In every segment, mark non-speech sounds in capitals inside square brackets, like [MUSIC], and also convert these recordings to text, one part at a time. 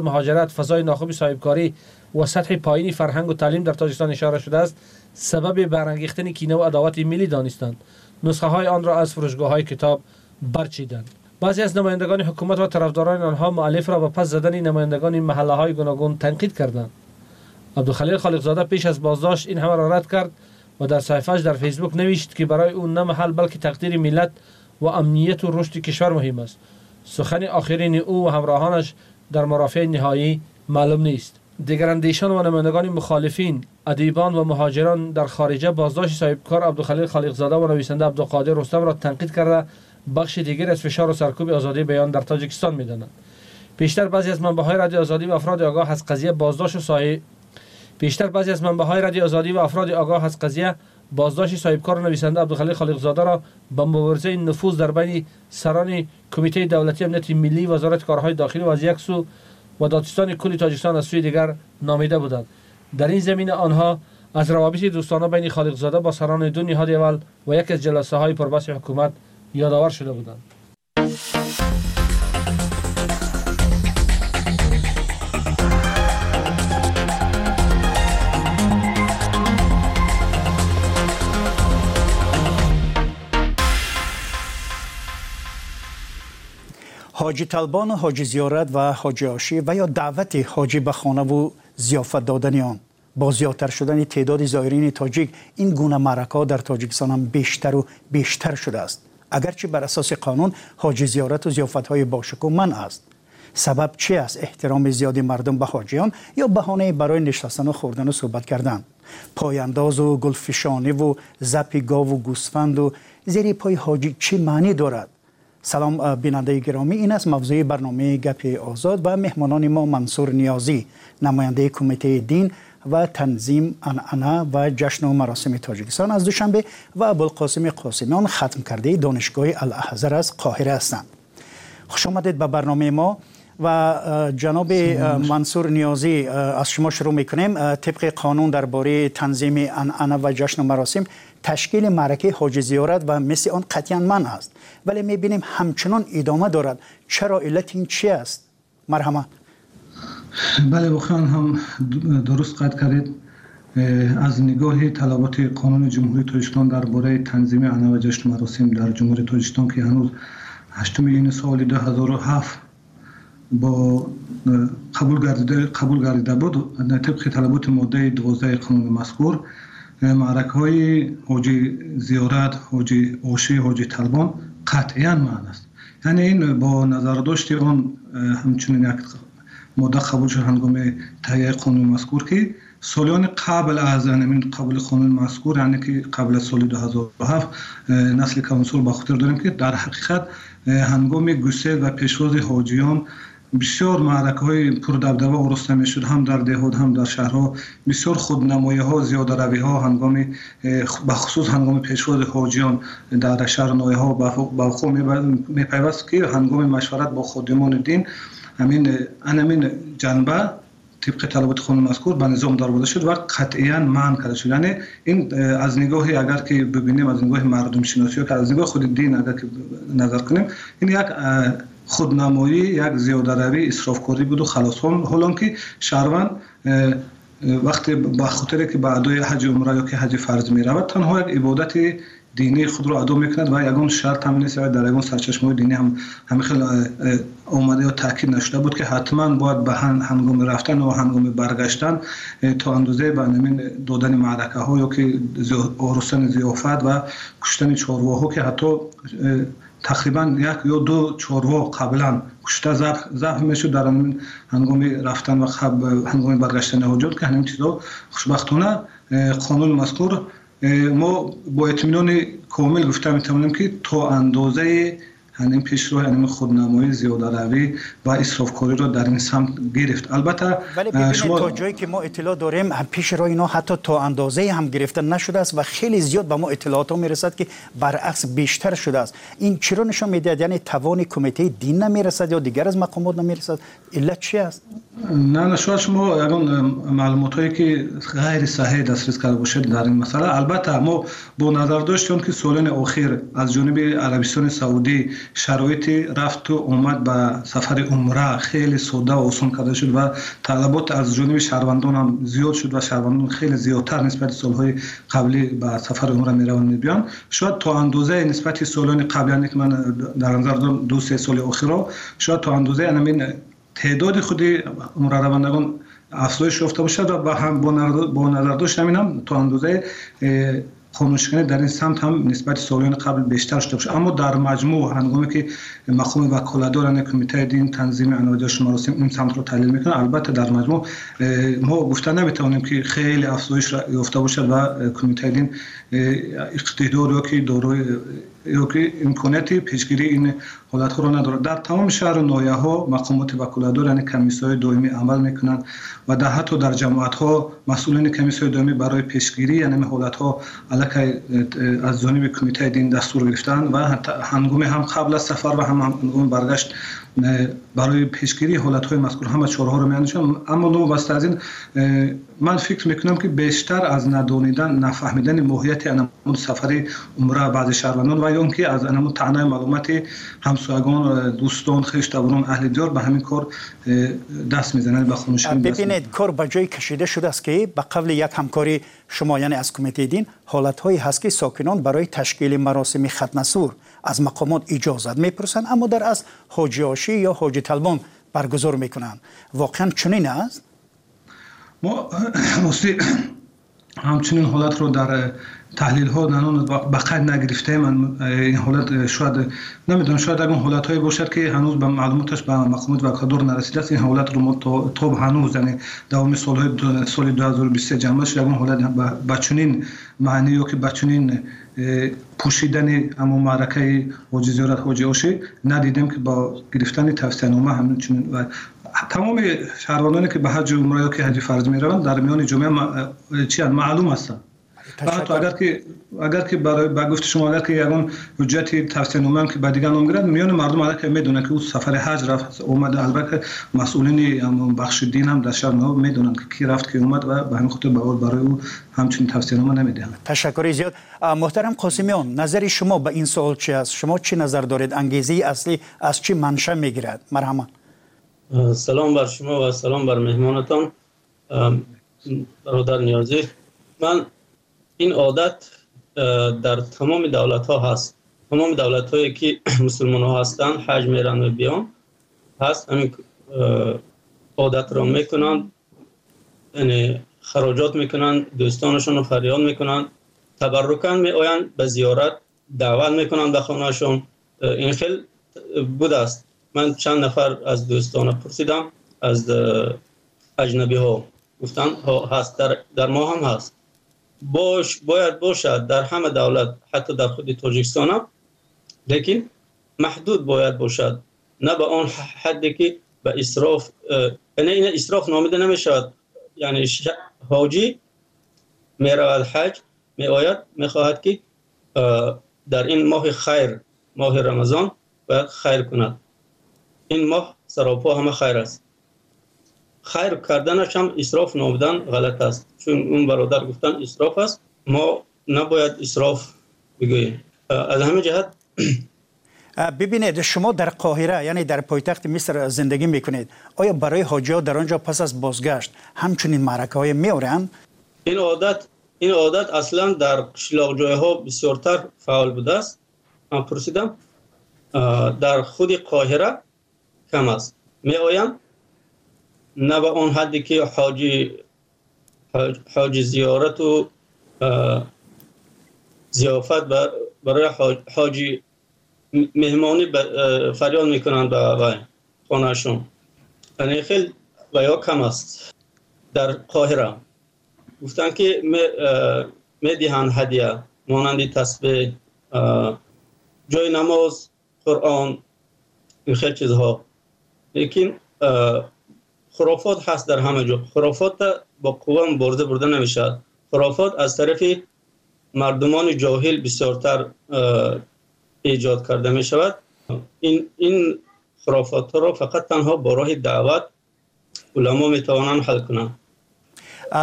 مهاجرت فضای ناخوب صاحبکاری و سطح پایینی فرهنگ و تعلیم در تاجیکستان اشاره شده است. سبب برانگیختن کینه و عداوت ملی دانستند نسخه های آن را از فروشگاه های کتاب برچیدند. بعضی از نمایندگان حکومت و طرفداران آنها مؤلف را به پس زدن نمایندگان محله های گوناگون تنقید کردند. عبدالخلیل خالقزاده پیش از بازداشت این همه را رد کرد و در صفحهش در فیسبوک نوشت که برای او نه محل بلکه تقدیر ملت و امنیت و رشد کشور مهم است. سخن آخرین او و همراهانش در مرافع نهایی معلوم نیست. دیگر اندیشان و نمایندگان مخالفین ادیبان و مهاجران در خارجه بازداشت صاحبکار عبدالخلیل خالقزاده و نویسنده عبدالقادر رستم را تنقید کرده بخش دیگر از فشار و سرکوب آزادی بیان در تاجیکستان می‌دانند. بیشتر بعضی از منبع‌های رادیو آزادی و افراد آگاه از قضیه بازداشت و صاحب بیشتر بعضی از منبع‌های رادیو آزادی و افراد آگاه از قضیه بازداشت صاحبکار نویسنده عبدالخلیق خالقزاده را به مبارزه نفوذ در بین سران کمیته دولتی امنیت ملی وزارت کارهای داخلی و از یک سو و دادستان کلی تاجیکستان از سوی دیگر نامیده بودند. در این زمینه آنها از روابط دوستانه بین خالقزاده با سران دو نهاد اول و یک از جلسه های پربحث حکومت یادآور شده بودند. حاجی طلبان و حاجی زیارت و حاجی آشی و یا دعوت حاجی به خانه و زیافت دادن آن. با زیادتر شدن تعداد زائرین تاجیک این گونه مرکا در تاجیکستان هم بیشتر و بیشتر شده است. اگرچه بر اساس قانون حاجی زیارت و زیافت های باشکو من است. سبب چی است احترام زیادی مردم به حاجیان یا بهانه برای نشستن و خوردن و صحبت کردن؟ پایانداز و گلفشانی و زپی گاو و گوسفند و زیر پای حاجی چی معنی دارد؟ سلام بیننده گرامی. این است موضوع برنامه گپ آزاد و مهمانان ما منصور نیازی نماینده کمیته دین و تنظیم انعنا و جشن و مراسم تاجیکستان از دوشنبه و ابوالقاسم قاسمیان ختم کرده دانشگاه الاحزر از قاهره هستند. خوش آمدید به برنامه ما. و جناب منصور نیازی از شما شروع می‌کنیم. طبق قانون درباره تنظیم انعنا و جشن و مراسم تشکیل معرکه حاج زیارت و مثل آن قطعا من است. ولی می‌بینیم همچنان ادامه دارد. چرا علت این چی است؟ مرحمت. بله بخیان هم درست قد کردید. از نگاه طلبات قانون جمهوری تاجیکستان درباره تنظیم انا و جشن مراسم در جمهوری تاجیکستان که هنوز 8 این سال 2007 با قبول گردیده قبول گردیده بود. طبق طلبات ماده 12 قانون مذکور معرکه های حاجی زیارت حاجی اوشی حاجی طلبان قطعا معنی است. یعنی این با نظر داشتی آن همچنین یک ماده قبول شد هنگام تهیه قانون مذکور که سالیان قبل از این قبول قانون مذکور یعنی که قبل سال 2007 نسل کانسول با خاطر داریم که در حقیقت هنگام گسیل و پیشواز حاجیان بسیار معرکه های پردبدبه ارسته می شد هم در دهود هم در شهرها. بسیار خودنمایی ها زیاده روی ها هنگام بخصوص هنگام پیشواز حاجیان در شهر نوی ها به وقوع می پیوست که هنگام مشورت با خودمان دین همین همین جنبه طبق طلبات خانم مذکور به نظام دار بوده شد و قطعا من کرده شد. یعنی این از نگاه اگر که ببینیم از نگاه مردم شناسی که از نگاه خود دین اگر که نظر کنیم این یک خودنمایی یک زیاده روی اسرافکاری بود و خلاص. حالا که شهروند وقتی با خاطر که به ادای حج عمره یا که حج فرض می رود تنها یک عبادت دینی خود را ادا می‌کند و یگان شرط هم نیست در یگان سرچشمه دینی هم همه خیلی آمده یا تاکید نشده بود که حتما باید به هنگام رفتن و هنگام برگشتن تا اندازه به نمین دادن معرکه ها یا که زیافت و کشتن چارواها که حتی تقریبا یک یا دو چوروا قبلا کشته ضعف می‌شد. در هنگام رفتن و هنگام برگشتن حجات که همین چیزا خوشبختانه قانون مذکور ما با اطمینان کامل گفته می‌تونیم که تا اندازه همین پیشرو همین خودنمایی زیاده روی و اسرافکاری را در این سمت گرفت. البته ولی شما تا جایی که ما اطلاع داریم پیش رو اینا حتی تا اندازه هم گرفته نشده است و خیلی زیاد به ما اطلاعات ها می‌رسد که برعکس بیشتر شده است. این چرا نشان می‌دهد؟ یعنی توان کمیته دین نمی‌رسد یا دیگر از مقامات نمی‌رسد؟ علت چی است؟ نه نه شاید شما یگان معلومات هایی که غیر صحیح دسترس کرده باشید در این مسئله. البته ما با نظر داشتیم که سالن اخیر از جانب عربستان سعودی شرایط رفت و اومد به سفر عمره خیلی ساده و آسان کرده شد و طلبات از جانب شهروندان هم زیاد شد و شهروندان خیلی زیادتر نسبت سالهای قبلی به سفر عمره می‌روند میبیان. شاید تا اندازه نسبت سالان قبلی که من در نظر دارم دو سه سال اخیر شاید تا اندازه همین تعداد خودی روندگان افزایش یافته باشد و با هم با نظر داشت همین هم تا اندازه خاموشکنی در این سمت هم نسبت سالیان قبل بیشتر شده باشه. اما در مجموع هنگامی که مقام وکالتداران کمیته دین تنظیم انواجش مراسم این سمت رو تحلیل می‌کنه البته در مجموع ما گفته نمی‌تونیم که خیلی افزایش یافته باشد و کمیته دین اقتدار که دارای یا که پیشگیری این حالت را ندارد در تمام شهر و نایه ها مقامات وکالتدار یعنی کمیسیون دائمی عمل می‌کنند و در حتی در جماعت ها مسئولین کمیسیون دائمی برای پیشگیری یعنی حالت ها علیه از جانب کمیته دین دستور گرفتن و هنگام هم قبل از سفر و هم هنگام برگشت برای پیشگیری حالت های مذکور همه چهارها رو میاندیشم. اما نو واسه از این من فکر می‌کنم که بیشتر از ندانیدن نفهمیدن ماهیت انمون سفر عمره بعض شهروندان و یا که از انمون تعنای معلومات همسایگان دوستان خیشتواران اهل دیار به همین کار دست می‌زنند به خونش ببینید کار به جای کشیده شده است که به قبل یک همکاری شما یعنی از کمیته دین حالت هایی هست که ساکنان برای تشکیل مراسم ختنسور از مقامات اجازت می‌پرسند اما در از حاجی آشی یا حاجی طلبان برگزار می‌کنند واقعا چنین است؟ ما [CLEARS THROAT] همچنین حالت رو در تحلیل ها نانون بقید نگرفته من این حالت شاید نمی‌دونم شاید اگر حالت هایی باشد که هنوز به معلوماتش به مقامات و نرسیده است این حالت رو ما تا هنوز یعنی دوام سال های سال 2023 جمع شد اگر حالت بچونین معنی یا که بچونین پوشیدن اما معرکه حاجی زیارت حاجی آشی ندیدیم که با گرفتن توصیه نامه همچنین و تمام شهروندانی که به حج عمره یا که حج فرض می روند در میان جمعه معلوم هستند حتی اگر که اگر که برای با گفت شما اگر که یگان حجت توصیه نامه که بعد دیگه نام میان مردم اگر که می‌دونن که او سفر حج رفت اومده البته مسئولین بخش دین هم در شهر نو می‌دونن که کی رفت که اومد و به همین خاطر برای او همچین توصیه نامه نمی‌دهند تشکر زیاد. محترم قاسمیان نظر شما به این سوال چی است؟ شما چی نظر دارید؟ انگیزه اصلی از چی منشأ می‌گیرد؟ مرحمت سلام بر شما و سلام بر مهمانتان. برادر نیازی. من این عادت در تمام دولت ها هست. تمام دولت هایی که [CLEARS THROAT] مسلمان ها هستند حج میرن و بیان هست. همین عادت را می‌کنند یعنی خراجات می‌کنند دوستانشون رو فریاد می‌کنند تبرکن می آیند به زیارت دعوت می‌کنند به خانهشون. این خیلی بود است. من چند نفر از دوستان پرسیدم از اجنبی ها گفتن هست. در, در ما هم هست. باش باید باشد در همه دولت حتی در خود تاجیکستان هم لیکن محدود باید باشد. نه به آن حدی که به اسراف یعنی این اسراف نامیده نمی‌شود. یعنی حاجی می رود حج می آید می خواهد که در این ماه خیر ماه رمضان باید خیر کند. این ماه سراپا همه خیر است. خیر کردنش هم اسراف نامیدن غلط است. چون اون برادر گفتن اسراف است. ما نباید اسراف بگوییم. از همه جهت ببینید شما در قاهره یعنی در پایتخت مصر زندگی می‌کنید. آیا برای حاجی در آنجا پس از بازگشت همچنین معرکه های میورند این عادت این عادت اصلا در قشلاق جای ها بسیارتر فعال بوده است. من پرسیدم در خود قاهره کم است. می آیم نه به اون حدی که حاجی حاجی زیارت و زیافت برای حاجی مهمانی فریاد می‌کنند به خانهشون یعنی خیلی و یا کم است در قاهره. گفتن که می دهند هدیه مانندی تسبیح جای نماز قرآن این خیلی چیزها. لیکن خرافات هست در همه جا. خرافات با قوه برده برده نمی‌شد خرافات از طرف مردمان جاهل بسیارتر ایجاد کرده می شود این, این خرافات را فقط تنها با راه دعوت علما می‌توانند حل کنند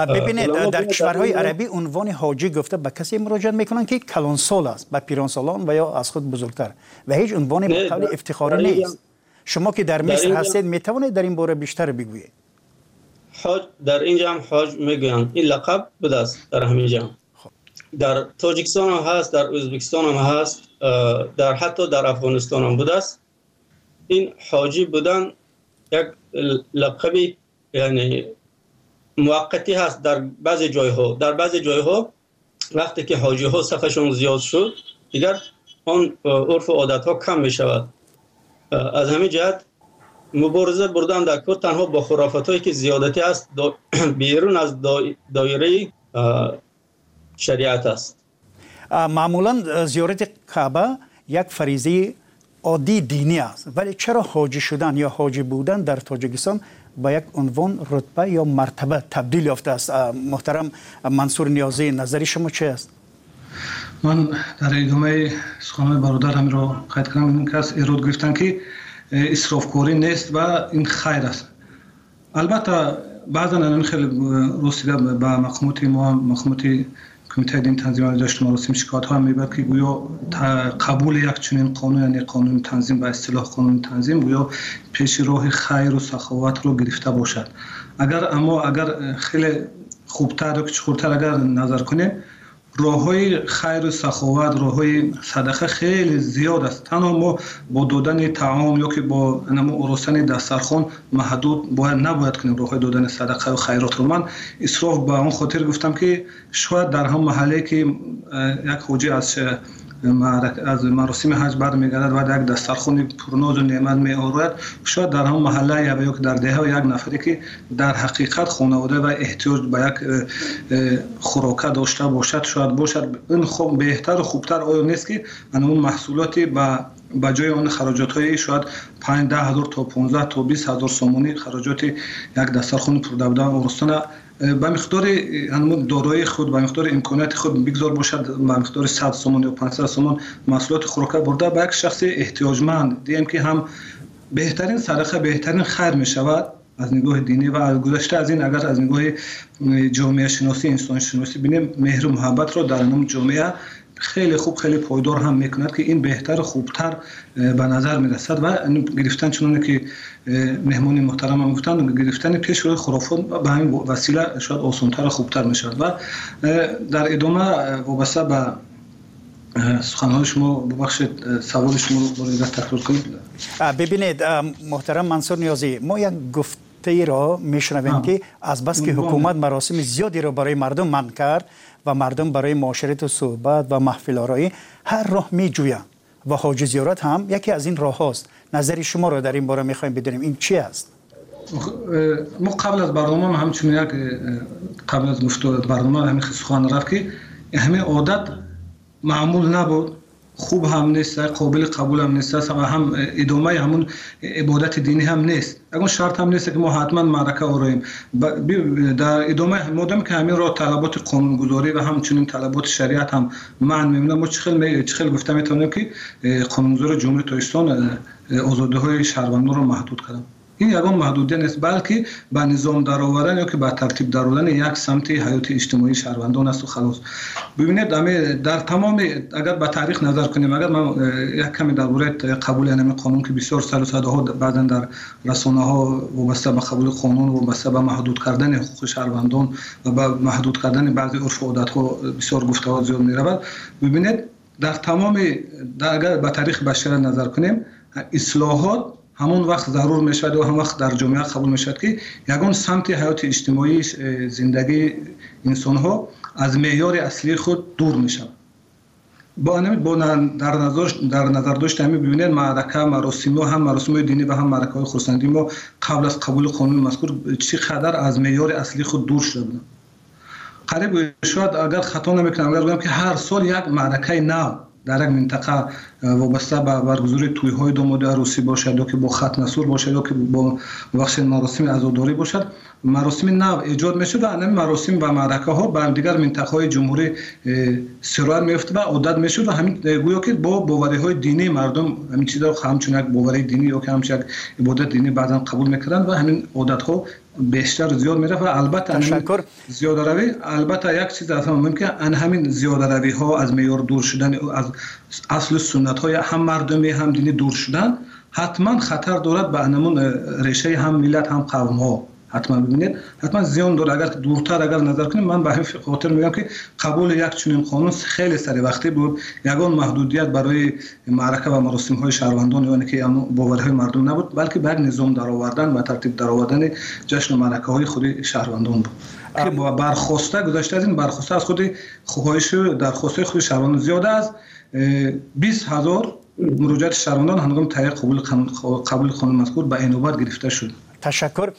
ببینید در کشورهای عربی عنوان حاجی گفته به کسی مراجعه می‌کنن که کلانسال است به پیرانسالان و یا از خود بزرگتر. و هیچ عنوان قبل افتخاری نیست. شما که در مصر هستید می‌توانید در این باره بیشتر بگویید. حاج در اینجا هم حاج می‌گویند این لقب بده است در همینجا خب. در تاجیکستان هم هست در ازبکستان هم هست در حتی در افغانستان هم بوده است. این حاجی بودن یک لقبی یعنی موقتی هست در بعضی جای ها در بعضی جای ها وقتی که حاجی ها صفشون زیاد شد دیگر آن عرف و عادت ها کم می شود از همین جهت مبارزه بردن در کار تنها با خرافت هایی که زیادتی است [CLEARS THROAT] بیرون از دایره شریعت است. معمولا زیارت کعبه یک فریضه عادی دینی است. ولی چرا حاجی شدن یا حاجی بودن در تاجیکستان با یک عنوان رتبه یا مرتبه تبدیل یافته است؟ محترم منصور نیازی نظری شما چه است؟ من در ادامه سخنان برادر همین را قید کنم. این کس ایراد گرفتن که اسرافکاری نیست و این خیر است. البته بعضا این خیلی رسیده به مقامات ما مقامات کمیته دین تنظیم داشت مراسم شکایت ها می‌برد که گویا قبول یک چنین قانون یعنی قانون تنظیم به اصطلاح قانون تنظیم گویا پیش راه خیر و سخاوت رو گرفته باشد. اگر اما اگر خیلی خوبتر و چخورتر اگر نظر کنیم راه خیر و سخاوت راه صدقه خیلی زیاد است. تنها ما با دادن تعام یا که با نمو ارسن دسترخان محدود باید نباید کنیم راه های دادن صدقه و خیرات رو. من اصراف به اون خاطر گفتم که شاید در هم محله که یک حوجی از از مراسم حج برمیگردد و یک دسترخوان پرناز و نعمت می آورد شاید در هم محله یا یک در دهه یک نفری که در حقیقت خانواده و احتیاج به یک خوراکه داشته باشد شاید باشد. این خوب بهتر و خوبتر آیا نیست که اون محصولاتی به با جای آن خراجات های شاید 5 ده هزار تا 15 تا 20 هزار سومونی خراجات یک دسترخوان پردبدن ارستان به مقدار دارایی خود به مقدار امکانات خود بگذار باشد به مقدار 100 سومون یا 500 سومون محصولات خوراکه برده. به یک شخص احتیاجمند دیم که هم بهترین صدقه بهترین خیر می شود از نگاه دینی و از گذشته از این اگر از نگاه جامعه شناسی انسان شناسی بینیم مهر و محبت را در نام جامعه خیلی خوب خیلی پایدار هم می‌کند که این بهتر خوبتر به نظر می‌رسد و گرفتن چون که مهمون محترم هم گفتن گرفتن پیش روی خرافات به همین وسیله شاید آسانتر و خوبتر می‌شد و در ادامه وابسته به سخنهای شما ببخشید سوال شما رو تکرار کنید. ببینید محترم منصور نیازی ما یک گفته را میشنویم که از بس که حکومت مراسم زیادی را برای مردم من کرد. و مردم برای معاشرت و صحبت و محفل آرایی هر راه می جویند و حاج زیارت هم یکی از این راه هاست. نظر شما رو در این باره می‌خوایم بدونیم. این چی است؟ ما قبل از برنامه ما همچنین یک قبل از گفتار برنامه همین سخن رفت که همه عادت معمول نبود. خوب هم نیست قابل قبول هم نیست و هم ادامه همون عبادت دینی هم نیست. اگر شرط هم نیست که ما حتما معرکه آراییم. در ادامه مادام که همین را طلبات قانونگذاری و همچنین طلبات شریعت هم معنی میمونه ما چخیل چخیل گفته می‌تونیم که قانونگذار جمهوری تاجیکستان آزادی های شهروندان رو محدود کردن این یگان محدودیت نیست بلکه به نظام درآوردن یا که به ترتیب درآوردن یک سمت حیات اجتماعی شهروندان است و خلاص. ببینید در تمام اگر به تاریخ نظر کنیم اگر من یک کمی درباره قبول این قانون که بسیار سال و بعدا در رسانه ها وابسته به قبول قانون وابسته به محدود کردن حقوق شهروندان و به محدود کردن بعضی عرف و عادت ها بسیار گفته ها زیاد می رود ببینید در تمام در اگر به تاریخ بشر نظر کنیم اصلاحات همون وقت ضرور می و هم وقت در جامعه قبول می که یگان سمت حیات اجتماعی زندگی انسان ها از معیار اصلی خود دور می شود با با در نظر در نظر داشت همین ببینید معرکه مراسم هم مراسم دینی و هم معرکه های خرسندی ما قبل از قبول قانون مذکور چقدر از معیار اصلی خود دور شده قریب شاید اگر خطا نمی‌کنم اگر بگم که هر سال یک معرکه نو дар як минтақа э, вобаста ба баргузори тӯйҳои домоди арӯсӣ бошад ё ки бо хатнасур бошад ё ки бо бахшед маросими азодорӣ бошад маросими нав эҷод мешуд ва ҳамин маросим ва маъракаҳо ба дигар минтақаҳои ҷумҳурӣ э, сироят меёфт ва одат мешуд ва ҳамин э, гӯё ки бо бовариҳои динии мардум ҳамин чизро ҳамчун як боварии динӣ ё ки ҳамчун як ибодати динӣ баъдан қабул мекарданд ва ҳамин одатҳо بیشتر زیاد میره و البته تشکر. زیاد روی البته یک چیز از ممکن ان همین زیاد روی ها از میار دور شدن از اصل سنت های هم مردمی هم دینی دور شدن حتما خطر دارد به انمون ریشه هم ملت هم قوم ها حتما ببینید. حتما زیان داره. اگر دورتر اگر نظر کنیم من به خاطر میگم که قبول یک چنین قانون خیلی سری وقتی بود. یگان محدودیت برای معرکه و مراسم های شهروندان یعنی که باورهای مردم نبود بلکه بر نظام در آوردن و ترتیب در آوردن جشن و معرکه های خود شهروندان بود. که با برخواسته گذشته از این برخواسته از خود خواهش درخواسته خود شهروندان زیاده از 20 هزار مراجعت شهروندان هنگام تایید قبول قانون مذکور به اینوبت گرفته شد. تشکر.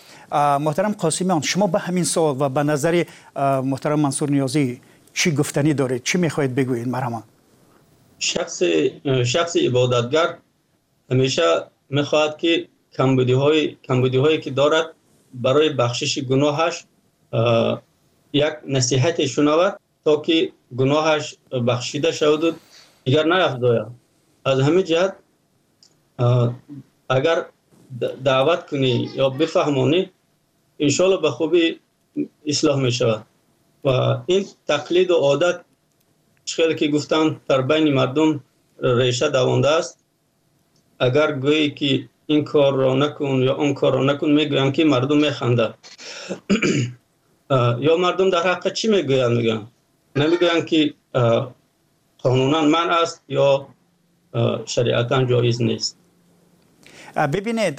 محترم قاسمیان شما به همین سوال و به نظر محترم منصور نیازی چی گفتنی دارید چی می‌خواهید بگویید مرحبا شخص شخص عبادتگر همیشه می‌خواهد که کمبودی های کمبودی هایی که دارد برای بخشش گناهش یک نصیحت شنود تا که گناهش بخشیده شود و دیگر نیفزاید از همین جهت اگر دعوت کنی یا بفهمانی انشالله به خوبی اصلاح می شود و این تقلید و عادت خیلی که گفتن در بین مردم ریشه دوانده است. اگر گویی که این کار را نکن یا اون کار را نکن می‌گویم که مردم میخنده. [CLEARS THROAT] یا مردم در حق چی می‌گوین میگن. نمی‌گوین که قانونا من است یا شریعتا جایز نیست. ببینید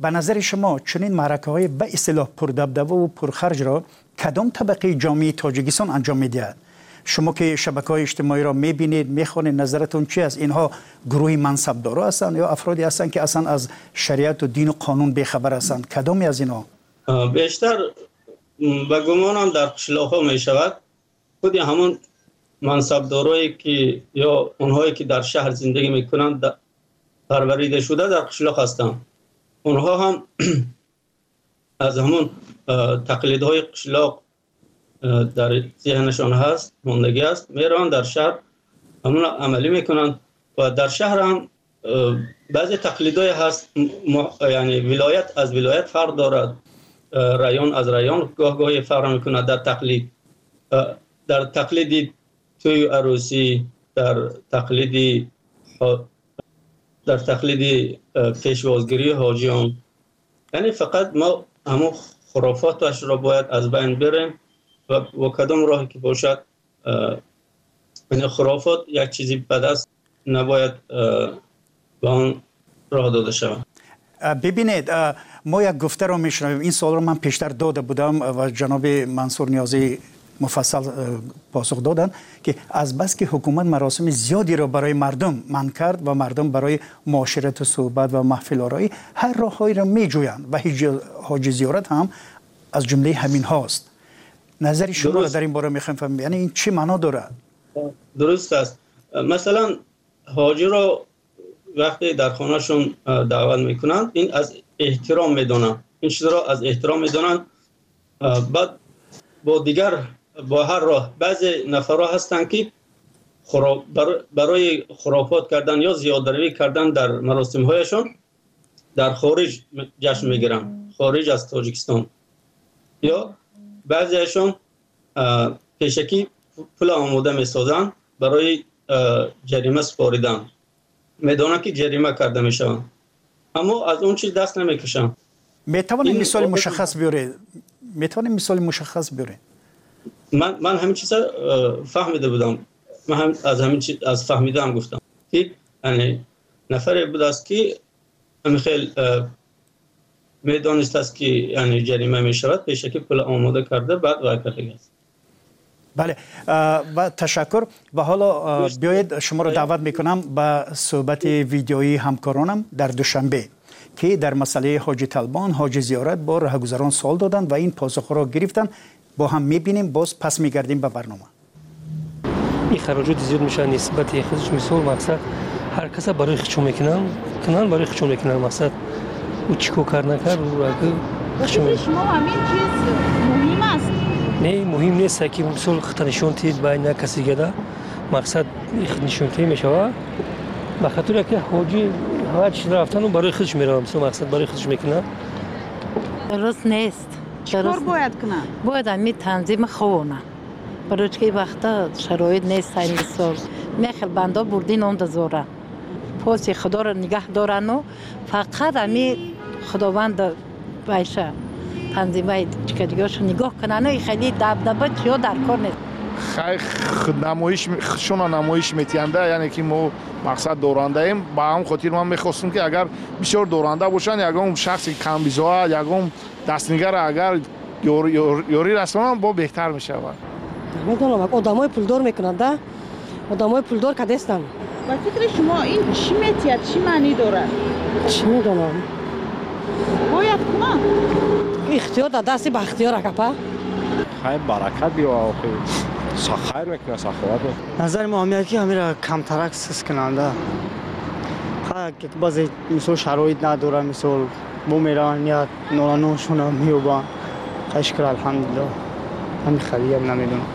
به نظر شما چنین معرکه های به اصطلاح پردبدبه و پرخرج را کدام طبقه جامعه تاجیکستان انجام می‌دهد؟ شما که شبکه های اجتماعی را می‌بینید می‌خوانید نظرتون چی از اینها گروه منصبدارا هستند یا افرادی هستند که اصلا از شریعت و دین و قانون بیخبر هستند؟ کدامی از اینها؟ بیشتر به گمانم در قشلاق ها می شود خودی همون منصبدارایی که یا اونهایی که در شهر زندگی می‌کنند پروریده شده در قشلاق هستند اونها هم [CLEARS THROAT] از همون تقلیدهای قشلاق در ذهنشان هست ماندگی است. میرن در شهر همون عملی می‌کنند و در شهر هم بعضی تقلیدهای هست یعنی ولایت از ولایت فرق دارد. رایون از رایون گاه گاهی فرق می‌کنه در تقلید. در تقلید توی عروسی در تقلید در تقلید پیشوازگیری حاجیان. یعنی فقط ما همون خرافاتش را باید از بین بریم و, و کدام راهی که باشد این خرافات یک چیزی بد است نباید به آن راه داده شود. ببینید ما یک گفته رو میشنویم. این سوال رو من پیشتر داده بودم و جناب منصور نیازی مفصل پاسخ دادن که از بس که حکومت مراسم زیادی را برای مردم من کرد و مردم برای معاشرت و صحبت و محفل آرایی هر راههایی را می جویند و حاج زیارت هم از جمله همین هاست. نظر شما را در این باره می‌خوایم فهمیم. یعنی این چی معنا داره؟ درست است. مثلا حاجی را وقتی در خانهشون دعوت می‌کنند. این از با هر راه. بعضی نفرها هستند که برای خرافات کردن یا زیادروی کردن در مراسم هایشان در خارج جشن می‌گیرن. خارج از تاجیکستان. یا بعضیشان پیشکی پول آموده می‌سازن برای جریمه سپاریدن. می‌دانن که جریمه کرده می‌شوند. اما از اون چیز دست نمی‌کشن. می‌توانید مثال مشخص بیارید؟ می‌توانید مثال مشخص بیارید؟ من من همین چیزا فهمیده بودم. من هم از همین چیز از فهمیدم گفتم. که یعنی نفر بود است که همین خیلی می‌دانست است که یعنی جریمه می شود پیش که پول آماده کرده بعد وای کرده است بله. و تشکر. و حالا بیایید شما رو دعوت می‌کنم به صحبت ویدیویی همکارانم در دوشنبه که در مسئله حاج طلبان حاج زیارت با رهگذران سوال دادند و این پاسخ را گرفتن با هم می‌بینیم باز پس میگردیم به برنامه. این خراجات زیاد میشه نسبت خودش مثال مقصد. هر کس برای خچون می‌کنن کنن برای خچون می‌کنن مقصد. او چیکو کار نکرد او را شما همین چیز مهم است. نه مهم نیست که مثال خط نشون تید بین کسی گدا مقصد نشون تید میشه. به خاطر که حاجی هر چیز رفتن برای خودش میره مثلا مقصد برای خودش می‌کنه درست نیست. чикор бояд кунад? Бояд ҳами танзими ховона барои чӣ вақта шароит нест ҳай мисол мехел бандо бурдин он дозора поси худоро нигаҳ дорану фақат ҳами худованд байша танзимаи чикадигиошо нигоҳ канану хеле дабдаба чиё дар кор нест намоишшона намоиш метиҳанда яъне ки мо мақсад дорандаем. Ба ҳам хотир ман мехостам ки агар бисёр доранда бошанд ягон шахси камбизоа ягон дастнигара агар ёрӣ расонанд бо беҳтар мешавад медонам одамои пулдор мекунанд да? Одамои пулдор кадестанд ба фикри шумо ин чӣ метиҳад чӣ маънӣ дорад? Чӣ медонам? Бояд кунанд ихтиёр дар дасти бахтиёр акапа хай баракат биоахи باید کنن اختیار در دستی به اختیار اکپا خیر برکت بیا و خیر میکنه سخاوت نظر ما همیه که همین را کمترک سس کننده خواهد که بعضی مثل شرایط نداره مثل بو میرن یا نورانوشون هم میوبان خشکر الحمدلله همین خریه نمیدونم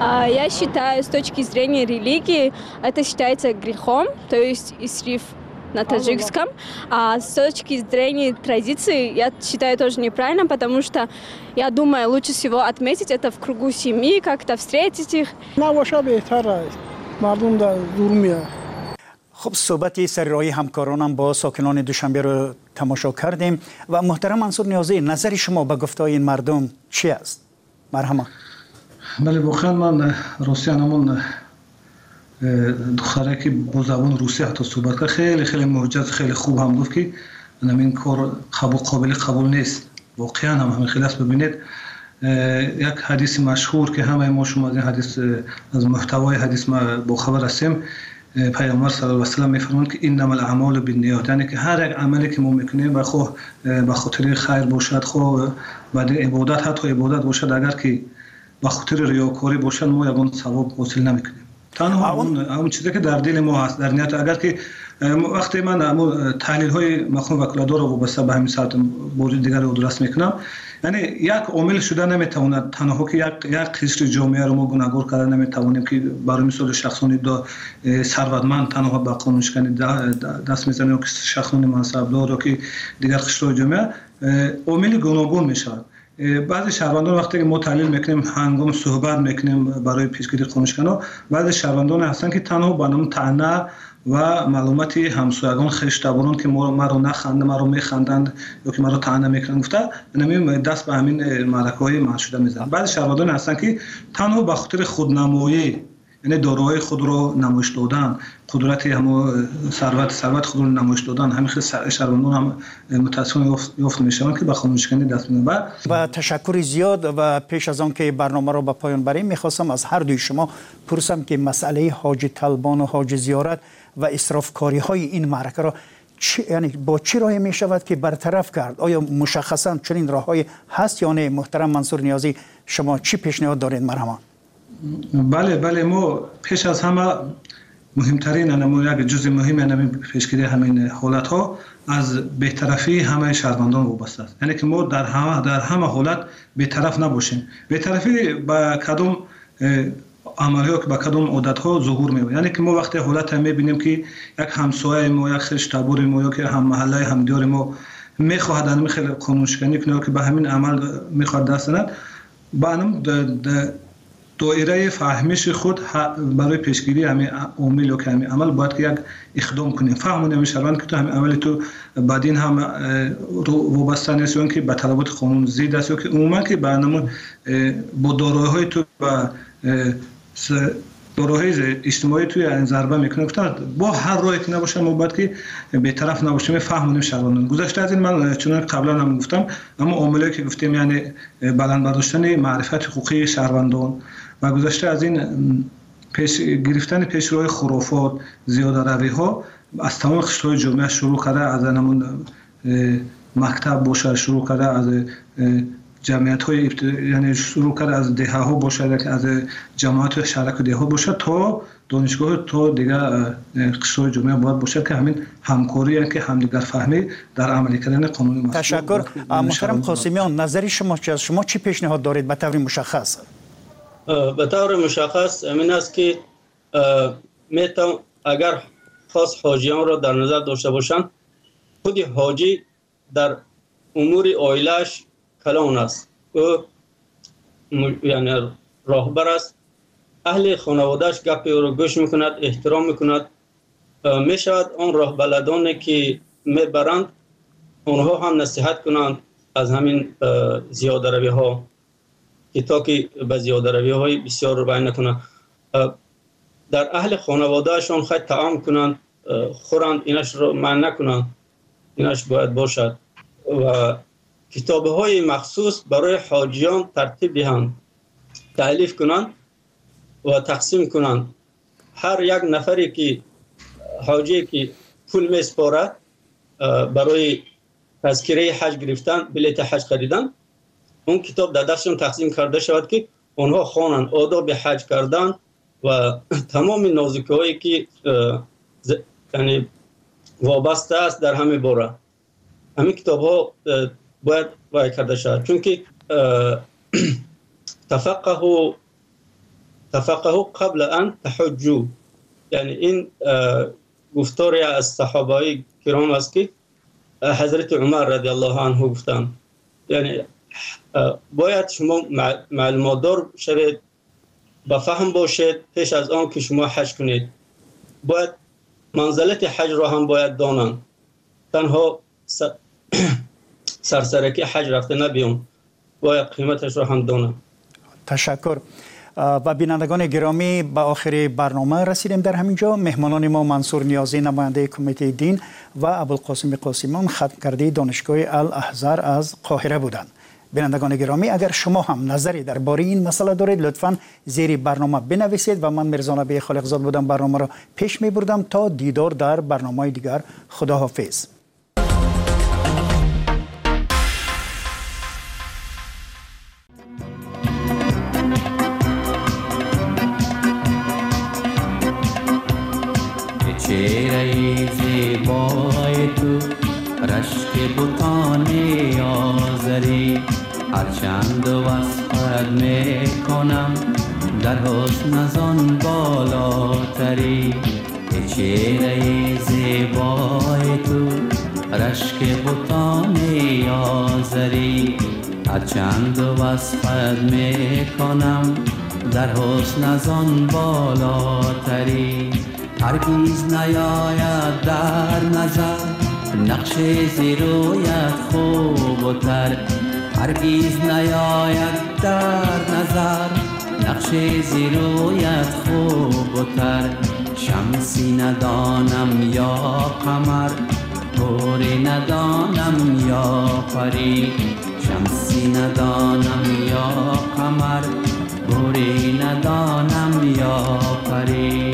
А, Я считаю, с точки зрения религии, это считается грехом, то есть исриф на таджикском. А с точки зрения традиции, я считаю тоже неправильно, потому что я думаю, лучше всего отметить это в кругу семьи, как-то встретить их. نباشه بهتر است مردم در دور میاد خب صحبت سررایی همکارانم با ساکنان دوشنبه رو تماشا کردیم و محترم منصور نیازی نظر شما به گفتهای این مردم چی است؟ مرحمت بله واقعا من روسیه همون دختره که با زبان روسی حتی صحبت کرد خیلی خیلی معجز خیلی خوب هم گفت که این کار قبول قابل قبول نیست. واقعا هم همین خیلی است ببینید یک حدیث مشهور که همه ما شما از این حدیث از محتوای حدیث ما با خبر هستیم پیامبر صلی الله علیه و سلم میفرمایند که انما الاعمال بالنیات یعنی که هر یک عملی که ما می‌کنیم به خو به خاطر خیر باشد خو بعد عبادت حتی عبادت باشد اگر که به خاطر ریاکاری باشد ما یگان ثواب حاصل نمی‌کنیم. تنها اون اون چیزی که در دل ما هست. در نیت اگر که وقتی من تحلیل های مفهوم وکالتدار رو وابسته به همین ساعت مورد دیگر رو درست می‌کنم یعنی یک عامل شده نمی‌تواند تنها که یک یک قشر جامعه رو ما گناهگار کرده نمی‌توانیم که برای مثال شخصانی دا ثروتمند تنها به قانون شکنی دست می‌زنه که شخصانی منصبدار یا که دیگر قشر جامعه عامل گوناگون می‌شود بعضی شهروندان وقتی که ما تحلیل می‌کنیم هنگام صحبت می‌کنیم برای پیشگیری قانونشکنان بعضی شهروندان هستن که تنها به نام تنه و معلومات همسایگان خشتبانان که ما رو نخنده ما رو میخندند یا که ما رو تنه می‌کنن گفته نمیم دست به همین معرکه های منشوده می‌زنن. بعضی شهروندان هستن که تنها به خاطر خودنمایی یعنی داروهای خود رو نمایش دادن قدرت هم ثروت ثروت خود رو نمایش دادن همین شهروندان هم متاسفانه یافت میشن که به خانوشکنی دست میدن و تشکر زیاد و پیش از آن که برنامه رو به پایان بریم می‌خواستم از هر دوی شما پرسم که مسئله حاج طلبان و حاج زیارت و اسرافکاری های این معرکه را چی، یعنی با چی راهی می شود که برطرف کرد؟ آیا مشخصا چنین راههایی هست یا نه؟ محترم منصور نیازی شما چی پیشنهاد دارید؟ مرحمت بله بله ما پیش از همه مهمترین انمو یک جزء مهم انمو پیشگیری همین حالت ها از بهطرفی همه شهروندان وابسته است. یعنی که ما در همه در همه حالت بهطرف نباشیم. بهطرفی با کدوم عملیات که با کدوم عادت ها ظهور میوه یعنی که ما وقتی حالت هم می‌بینیم که یک همسایه ما یک خیش تبور ما یا که هم محله هم دیار ما می‌خواهد انمی خیلی قانون شکنی کنه که به همین عمل می‌خواد دست زند با دایره فهمش خود برای پیشگیری همین عامل و که همین عمل باید که یک اقدام کنیم. فهمون همین که تو همین عمل تو بعدین هم وابسته نیست که به طلبات قانون زید است که عموما که برنامه با دارایی های تو با داروهای اجتماعی توی این ضربه می‌کنه. گفتن با هر راهی که نباشه ما باید که به طرف نباشیم فهمونیم شهروندان گذشته از این من چون قبلا هم گفتم اما عاملی که گفتیم یعنی بلند برداشتن معرفت حقوقی شهروندان. و گذشته از این پیش گرفتن پیشروهای خرافات زیاده روی ها از تمام قشرهای جامعه شروع کرده از همون مکتب باشه شروع کرده از جمعیت های یعنی شروع کرده از دهه ها باشه از جماعت شرک ده ها باشه تا دانشگاه تا دیگه قشرهای جامعه باید باشه که همین همکاری که همدیگر فهمی در عملی کردن قانون تشکر. محترم قاسمیان نظری شما چی شما چی پیشنهاد دارید؟ به طور مشخص. به طور مشخص امین است که میتون اگر خاص حاجیان را در نظر داشته باشند خود حاجی در امور آیلش کلان است. او یعنی راهبر است. اهل خانوادهش گپ او رو گوش می‌کند احترام می‌کند. می‌شود آن راه بلدانی که می‌برند اونها هم نصیحت کنند از همین زیاده روی ها که تا که به زیاده های بسیار رو نکنند در اهل خانوادهشان خواهد تعام کنند خورند اینش رو من نکنند اینش باید باشد. و کتاب های مخصوص برای حاجیان ترتیب دهند تعلیف کنند و تقسیم کنند هر یک نفری که حاجی که پول میسپارد برای تذکره حج گرفتن بلیت حج خریدن اون کتاب در دستشون تقسیم کرده شود که اونها خوانند آداب حج کردن و تمام نازکی هایی که یعنی وابسته است در همه باره همین کتاب ها باید وای کرده شود چون که تفقه تفقه قبل ان تحجو یعنی این گفتاری از صحابه کرام است که حضرت عمر رضی الله عنه گفتن یعنی باید شما معلومات دار شوید با فهم باشید پیش از آن که شما حج کنید. باید منزلت حج را هم باید دانند تنها [CLEARS THROAT] سرسرکی حج رفته نبیون باید قیمتش را هم دانند تشکر. و بینندگان گرامی به آخر برنامه رسیدیم در همینجا مهمانان ما منصور نیازی نماینده کمیته دین و ابوالقاسم قاسمیان ختم کرده دانشگاه الاحزار از قاهره بودند. بینندگان گرامی اگر شما هم نظری درباره این مسئله دارید لطفا زیر برنامه بنویسید و من مرزا نبی خالقزاد بودم برنامه را پیش می بردم تا دیدار در برنامه دیگر خداحافظ. چهره زیبای تو رشک آزری هرچند وصفت می‌کنم در حسن ازان بالاتری. چهره زیبای تو رشک بوتان آزری هرچند وصفت می‌کنم در حسن ازان بالاتری. هرگیز نیاید در نظر نقش زیرویت خوب و تر. هرگیز نیاید در نظر. نقش زیرویت خوب و تر. شمسی ندانم یا قمر. گوری ندانم یا پری شمسی ندانم یا قمر. گوری ندانم یا پری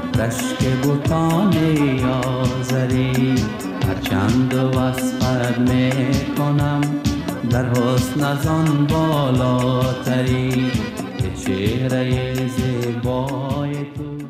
رشک بوتان آزری هرچند وصفت می کنم در حسن از آن بالاتری. چهره زیبای تو.